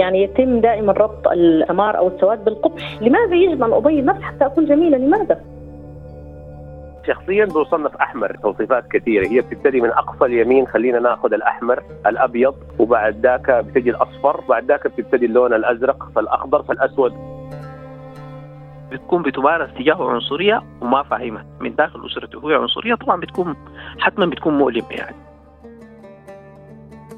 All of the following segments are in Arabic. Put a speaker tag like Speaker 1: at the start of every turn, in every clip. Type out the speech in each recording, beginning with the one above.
Speaker 1: يعني يتم دائما ربط الثمار أو السواد بالقبح، لماذا يجب أن ابيض نفسي حتى أكون جميله؟ لماذا؟
Speaker 2: شخصيا بصنف أحمر توصيفات كثيرة. هي بتبتدي من أقصى اليمين خلينا نأخذ الأحمر الأبيض وبعد ذاك بتجي الأصفر وبعد ذاك بتبتدي اللون الأزرق فالأخضر فالأسود.
Speaker 3: بتكون بتمارس تجاهه عنصرية وما فاهمها من داخل أسرته هو عنصرية طبعا بتكون حتما بتكون مؤلمه يعني.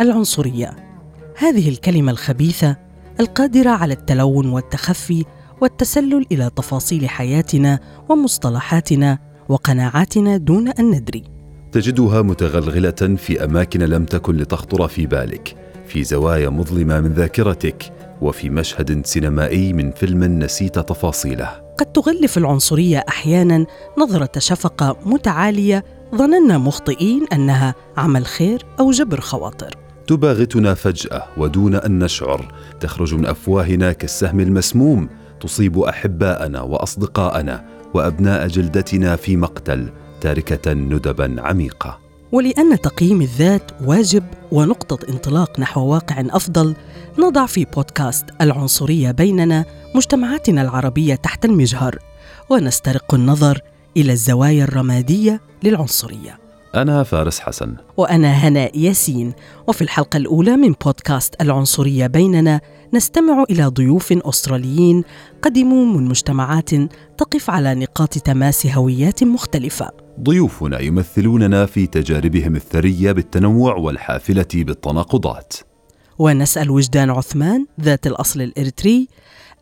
Speaker 4: العنصرية. هذه الكلمة الخبيثة القادرة على التلون والتخفي والتسلل إلى تفاصيل حياتنا ومصطلحاتنا وقناعاتنا دون أن ندري.
Speaker 5: تجدها متغلغلة في أماكن لم تكن لتخطر في بالك في زوايا مظلمة من ذاكرتك وفي مشهد سينمائي من فيلم نسيت تفاصيله.
Speaker 4: قد تغلف العنصرية أحيانا نظرة شفقة متعالية ظننا مخطئين أنها عمل خير أو جبر خواطر.
Speaker 5: تباغتنا فجأة ودون أن نشعر. تخرج من أفواهنا كالسهم المسموم. تصيب أحباءنا وأصدقاءنا وأبناء جلدتنا في مقتل تاركة ندبا عميقة.
Speaker 4: ولأن تقييم الذات واجب ونقطة انطلاق نحو واقع أفضل نضع في بودكاست العنصرية بيننا مجتمعاتنا العربية تحت المجهر ونسترق النظر إلى الزوايا الرمادية للعنصرية.
Speaker 5: أنا فارس حسن.
Speaker 4: وأنا هناء ياسين. وفي الحلقة الأولى من بودكاست العنصرية بيننا نستمع إلى ضيوف أستراليين قدموا من مجتمعات تقف على نقاط تماس هويات مختلفة.
Speaker 5: ضيوفنا يمثلوننا في تجاربهم الثرية بالتنوع والحافلة بالتناقضات.
Speaker 4: ونسأل وجدان عثمان ذات الأصل الإريتري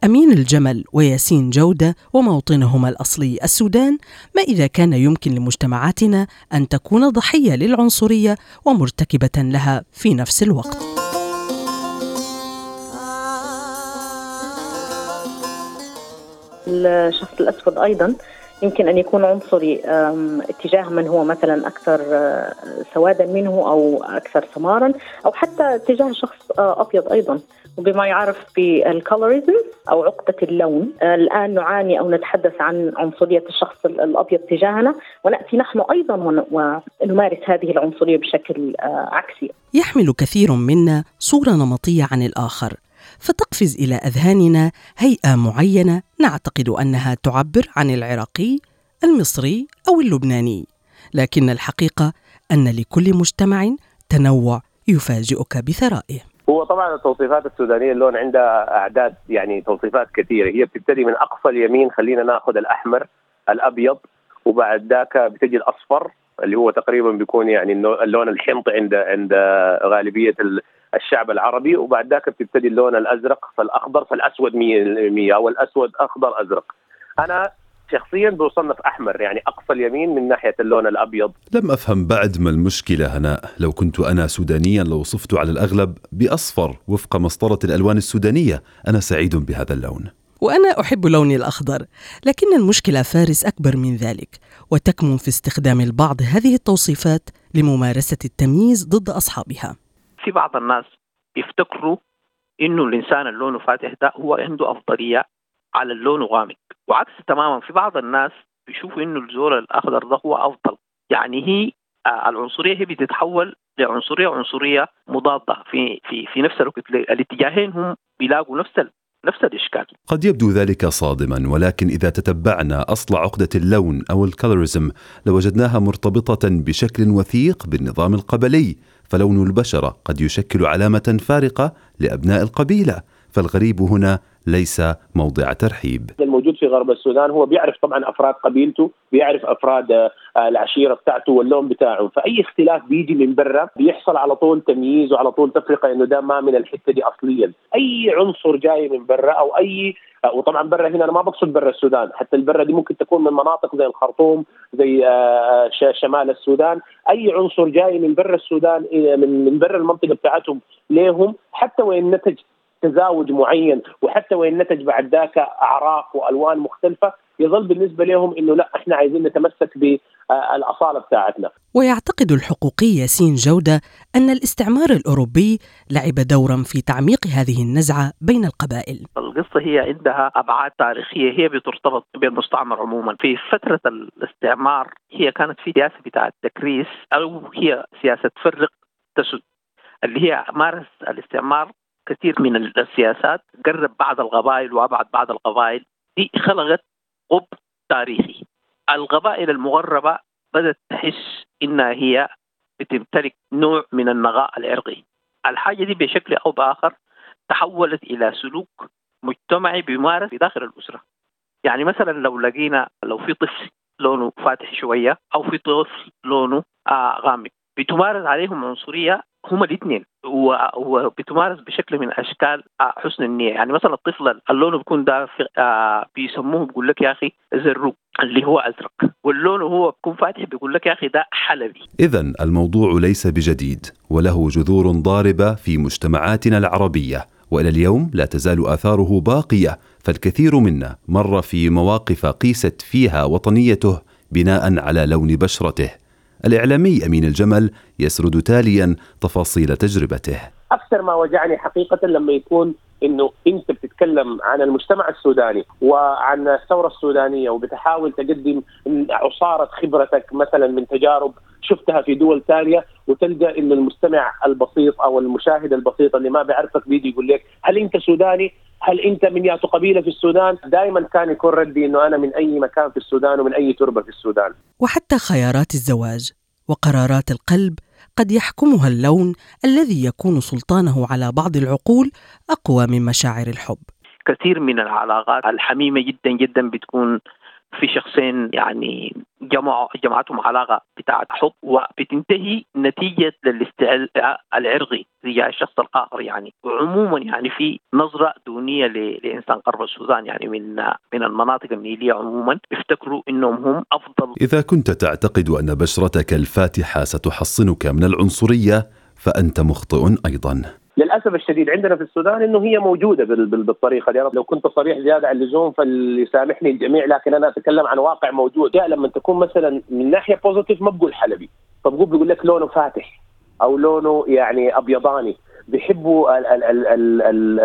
Speaker 4: أمين الجمل وياسين جودة وموطنهما الأصلي السودان ما إذا كان يمكن لمجتمعاتنا أن تكون ضحية للعنصرية ومرتكبة لها في نفس الوقت.
Speaker 1: الشخص الأسود أيضا يمكن أن يكون عنصري اتجاه من هو مثلا أكثر سوادا منه أو أكثر سمارا أو حتى اتجاه شخص أبيض أيضا وبما يعرف بالكولوريزم أو عقدة اللون الآن نعاني أو نتحدث عن عنصرية الشخص الأبيض تجاهنا ونأتي نحن أيضا ونمارس هذه العنصرية بشكل عكسي.
Speaker 4: يحمل كثير منا صورة نمطية عن الآخر فتقفز إلى أذهاننا هيئة معينة نعتقد أنها تعبر عن العراقي المصري أو اللبناني. لكن الحقيقة أن لكل مجتمع تنوع يفاجئك بثرائه.
Speaker 2: هو طبعا التوصيفات السودانية اللون عندها أعداد يعني توصيفات كثيرة. هي بتبتدي من أقصى اليمين خلينا نأخذ الأحمر الأبيض وبعد ذاك بتجي الأصفر اللي هو تقريبا بيكون يعني اللون الحنطي عند عند غالبية الشعب العربي وبعد ذاك بتبتدي اللون الأزرق فالأخضر فالأسود 100% أو الاسود أخضر أزرق. أنا شخصيا بصنف أحمر يعني أقصى اليمين من ناحية اللون الأبيض.
Speaker 5: لم أفهم بعد ما المشكلة هناء. لو كنت أنا سودانيا لوصفت على الأغلب بأصفر وفق مسطرة الألوان السودانية أنا سعيد بهذا اللون.
Speaker 4: وأنا أحب لوني الأخضر لكن المشكلة فارس أكبر من ذلك وتكمن في استخدام البعض هذه التوصيفات لممارسة التمييز ضد أصحابها.
Speaker 3: في بعض الناس يفتكروا إنه الإنسان اللون فاتح ده هو عنده أفضلية على اللون غامق وعكس تماما في بعض الناس بيشوفوا إنه الزول الأخضر ده هو أفضل. يعني هي العنصرية هي بتتحول لعنصرية عنصرية مضادة في في في نفس الوقت. الاتجاهين هم بيلاقوا نفس نفس الإشكال.
Speaker 5: قد يبدو ذلك صادما ولكن إذا تتبعنا أصل عقدة اللون أو الكولوريزم لوجدناها مرتبطة بشكل وثيق بالنظام القبلي. فلون البشرة قد يشكل علامة فارقة لأبناء القبيلة فالغريب هنا ليس موضع ترحيب.
Speaker 2: الموجود في غرب السودان هو بيعرف طبعا أفراد قبيلته بيعرف أفراد العشيرة بتاعته واللون بتاعه. فأي اختلاف بيجي من برا بيحصل على طول تمييز وعلى طول تفرقة إنه ده ما من الحتة دي اصليا. أي عنصر جاي من برا أو أي وطبعا برا هنا أنا ما بقصد برا السودان حتى البرا دي ممكن تكون من مناطق زي الخرطوم زي شمال السودان. أي عنصر جاي من برا السودان من من برا المنطقة بتاعتهم ليهم حتى وان نتج تزاوج معين وحتى وان نتج بعد ذاك أعراق وألوان مختلفة يظل بالنسبة لهم إنه لا إحنا عايزين نتمسك بالاصاله بتاعتنا.
Speaker 4: ويعتقد الحقوقي ياسين جودة أن الاستعمار الأوروبي لعب دورا في تعميق هذه النزعة بين القبائل.
Speaker 3: القصة هي عندها أبعاد تاريخية هي بترتبط بالمستعمر عموما، في فترة الاستعمار هي كانت في سياسة بتاعت تكريس أو هي سياسة فرق تسد اللي هي مارس الاستعمار كثير من السياسات قرب بعض القبائل وأبعد بعض القبائل دي خلقت غب تاريخي القبائل المغربة بدأت تحس إنها هي بتمتلك نوع من النغاء العرقي. الحاجة دي بشكل أو بآخر تحولت إلى سلوك مجتمعي بيمارس في داخل الأسرة. يعني مثلا لو لقينا لو في طفل لونه فاتح شوية أو في طفل لونه آه غامق بتمارس عليهم عنصرية هم الاثنين وبتمارس بشكل من أشكال حسن النية. يعني مثلا الطفل اللون بيكون ده آه بيسموه بيقول لك يا أخي زروق اللي هو أزرق. واللون هو بيكون فاتح بيقول لك يا أخي ده حلبي.
Speaker 5: اذا الموضوع ليس بجديد وله جذور ضاربة في مجتمعاتنا العربية. وإلى اليوم لا تزال آثاره باقية فالكثير منا مر في مواقف قيست فيها وطنيته بناء على لون بشرته. الإعلامي أمين الجمل يسرد تاليا تفاصيل تجربته.
Speaker 2: أكثر ما وجعني حقيقة لما يكون إنه أنت بتتكلم عن المجتمع السوداني وعن الثورة السودانية وبتحاول تقدم عصارة خبرتك مثلا من تجارب شفتها في دول ثانية وتلقى إنه المستمع البسيط أو المشاهد البسيط اللي ما بيعرفك بيجي يقول لك هل أنت سوداني؟ هل أنت من ياتو قبيلة في السودان؟ دائما كان يكون ردي إنه أنا من أي مكان في السودان ومن أي تربة في السودان.
Speaker 4: وحتى خيارات الزواج وقرارات القلب قد يحكمها اللون الذي يكون سلطانه على بعض العقول أقوى من مشاعر الحب.
Speaker 3: كثير من العلاقات الحميمة جدا جدا بتكون في شخصين يعني جمعوا جمعتهم علاقه بتاعت حب وبتنتهي نتيجة للاستعلاء العرقي تجاه الشخص الآخر يعني. وعموما يعني في نظرة دونية لإنسان غرب السودان يعني من من المناطق النيلية عموما يفتكروا إنهم هم أفضل.
Speaker 5: إذا كنت تعتقد أن بشرتك الفاتحة ستحصنك من العنصرية فأنت مخطئ أيضا.
Speaker 2: للأسف الشديد عندنا في السودان إنه هي موجودة بالطريقة دي لو كنت صريح زيادة عن اللزوم فليسامحني الجميع لكن أنا أتكلم عن واقع موجود. يعني لما تكون مثلا من ناحية بوزيتيف ما بقول حلبي. فبقول بيقول لك لونه فاتح أو لونه يعني أبيضاني. بيحبوا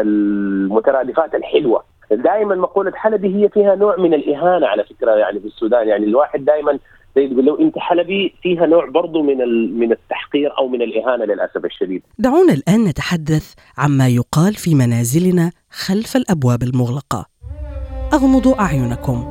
Speaker 2: المترادفات الحلوة. دائما مقولة حلبي هي فيها نوع من الإهانة على فكرة يعني في السودان. يعني الواحد دائما زي تقول لو انت حلبي فيها نوع برضو من من التحقير أو من الإهانة للأسف الشديد.
Speaker 4: دعونا الآن نتحدث عما يقال في منازلنا خلف الأبواب المغلقة. أغمضوا أعينكم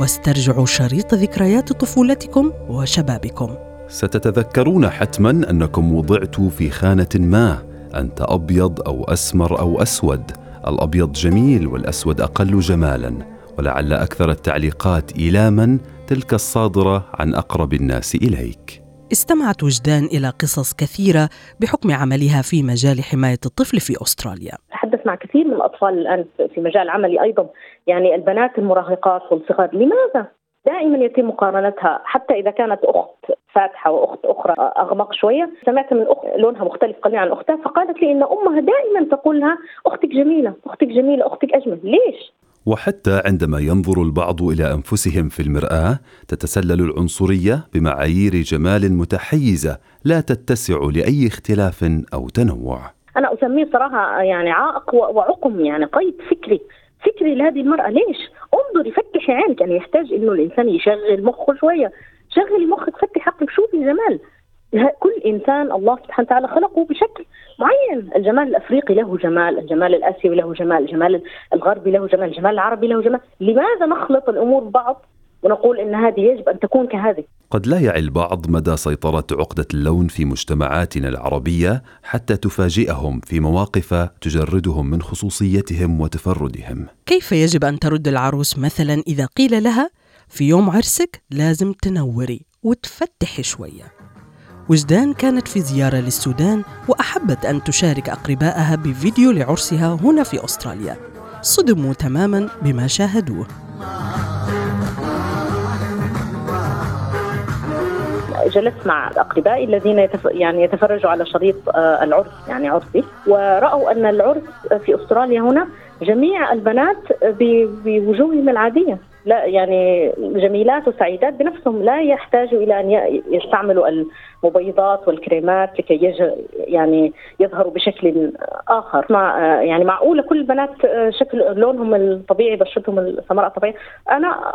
Speaker 4: واسترجعوا شريط ذكريات طفولتكم وشبابكم.
Speaker 5: ستتذكرون حتما أنكم وضعتوا في خانة ما، أنت أبيض أو أسمر أو أسود، الأبيض جميل والأسود أقل جمالا، ولعل أكثر التعليقات إيلاما تلك الصادرة عن أقرب الناس إليك.
Speaker 4: استمعت وجدان إلى قصص كثيرة بحكم عملها في مجال حماية الطفل في أستراليا.
Speaker 1: تحدث مع كثير من الأطفال الآن في مجال عملي أيضا، يعني البنات المراهقات والصغار، لماذا؟ دائما يتم مقارنتها حتى إذا كانت أخت فاتحة وأخت أخرى أغمق شوية، سمعت من أخت لونها مختلف قليلا عن أختها فقالت لي إن أمها دائما تقول لها أختك جميلة، أختك جميلة، أختك أجمل، ليش؟
Speaker 5: وحتى عندما ينظر البعض إلى أنفسهم في المرآة تتسلل العنصرية بمعايير جمال متحيزة لا تتسع لأي اختلاف أو تنوع.
Speaker 1: أنا أسميه صراحة يعني عائق وعقم يعني قيد فكري. فكري لهذه المرأة. ليش؟ انظري فتحي عينك. يعني يحتاج إنه الإنسان يشغل مخه شوية. شغلي مخك فتحي عقلك شوفي جمال. كل إنسان الله سبحانه وتعالى خلقه بشكل معين، الجمال الأفريقي له جمال، الجمال الآسيوي له جمال، الجمال الغربي له جمال، الجمال العربي له جمال، لماذا نخلط الأمور ببعض ونقول إن هذه يجب أن تكون كهذه؟
Speaker 5: قد لا يعي البعض مدى سيطرة عقدة اللون في مجتمعاتنا العربية حتى تفاجئهم في مواقف تجردهم من خصوصيتهم وتفردهم.
Speaker 4: كيف يجب أن ترد العروس مثلا إذا قيل لها في يوم عرسك لازم تنوري وتفتحي شوية؟ وجدان كانت في زيارة للسودان وأحبت أن تشارك أقربائها بفيديو لعرسها هنا في أستراليا. صدموا تماما بما شاهدوه.
Speaker 1: جلست مع أقربائي الذين يتف... يعني يتفرجوا على شريط آه، العرس يعني عرسي. ورأوا أن العرس في أستراليا هنا جميع البنات بوجوههم العادية. لا يعني جميلات وسعيدات بنفسهم لا يحتاجوا إلى أن يستعملوا المبيضات والكريمات لكي يج يعني يظهروا بشكل آخر. مع يعني معقوله كل البنات شكل لونهم الطبيعي بشرتهم السمراء الطبيعية. أنا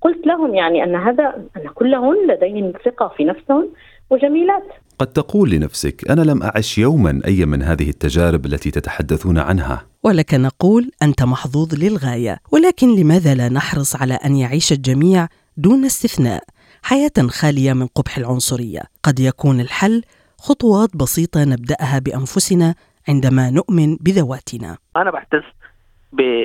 Speaker 1: قلت لهم يعني أن هذا أن كلهن لديهن ثقة في نفسهن وجميلات.
Speaker 5: قد تقول لنفسك أنا لم أعش يوما أي من هذه التجارب التي تتحدثون عنها.
Speaker 4: ولك نقول أنت محظوظ للغاية ولكن لماذا لا نحرص على أن يعيش الجميع دون استثناء حياة خالية من قبح العنصرية؟ قد يكون الحل خطوات بسيطة نبدأها بأنفسنا عندما نؤمن بذواتنا.
Speaker 3: أنا بحتس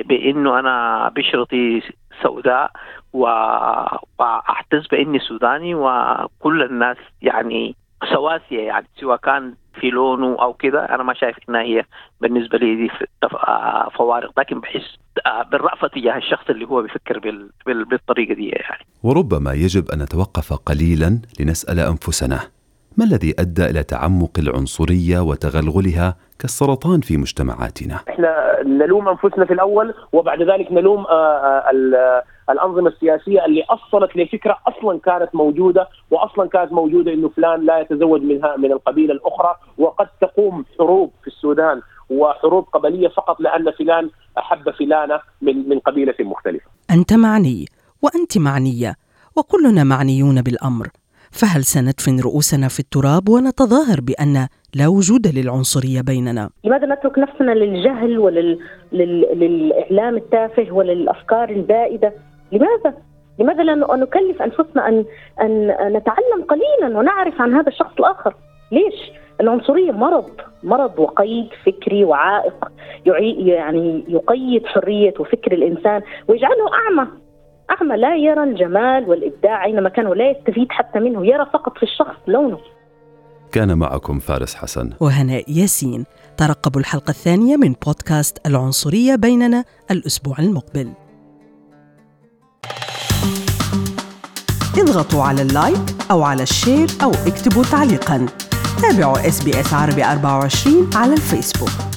Speaker 3: بإنه أنا بشرتي سوداء وأحتس بإني سوداني وكل الناس يعني سواسية يعني سواء كان في لونه أو كذا أنا ما شايف إنها هي بالنسبة لي دي آه، فوارق. لكن بحس آه، بالرأفة تجاه الشخص اللي هو بيفكر بالطريقة دي يعني.
Speaker 5: وربما يجب أن نتوقف قليلا لنسأل أنفسنا. ما الذي أدى إلى تعمق العنصرية وتغلغلها كالسرطان في مجتمعاتنا؟
Speaker 2: إحنا نلوم أنفسنا في الأول وبعد ذلك نلوم آه، الأنظمة السياسية اللي أصلت لفكرة أصلا كانت موجودة واصلا كانت موجودة إنه فلان لا يتزوج منها من القبيلة الأخرى وقد تقوم حروب في السودان وحروب قبلية فقط لأن فلان أحب فلانة من من قبيلة مختلفة.
Speaker 4: أنت معني وأنت معنية وكلنا معنيون بالأمر فهل سندفن رؤوسنا في التراب ونتظاهر بأن لا وجود للعنصرية بيننا؟
Speaker 1: لماذا نترك نفسنا للجهل وللاعلام التافه وللأفكار البائدة؟ لماذا؟ لماذا لا نكلف أنفسنا ان ان نتعلم قليلا ونعرف عن هذا الشخص الآخر؟ ليش؟ العنصرية مرض مرض وقيد فكري وعائق يعني يقيد حرية وفكر الإنسان ويجعله أعمى اعمى لا يرى الجمال والإبداع أينما كان ولا يستفيد حتى منه يرى فقط في الشخص لونه.
Speaker 5: كان معكم فارس حسن.
Speaker 4: وهناء ياسين ترقبوا الحلقة الثانية من بودكاست العنصرية بيننا الأسبوع المقبل. اضغطوا على ال like أو على ال share أو اكتبوا تعليقاً. تابعوا SBS عربي 24 على الفيسبوك.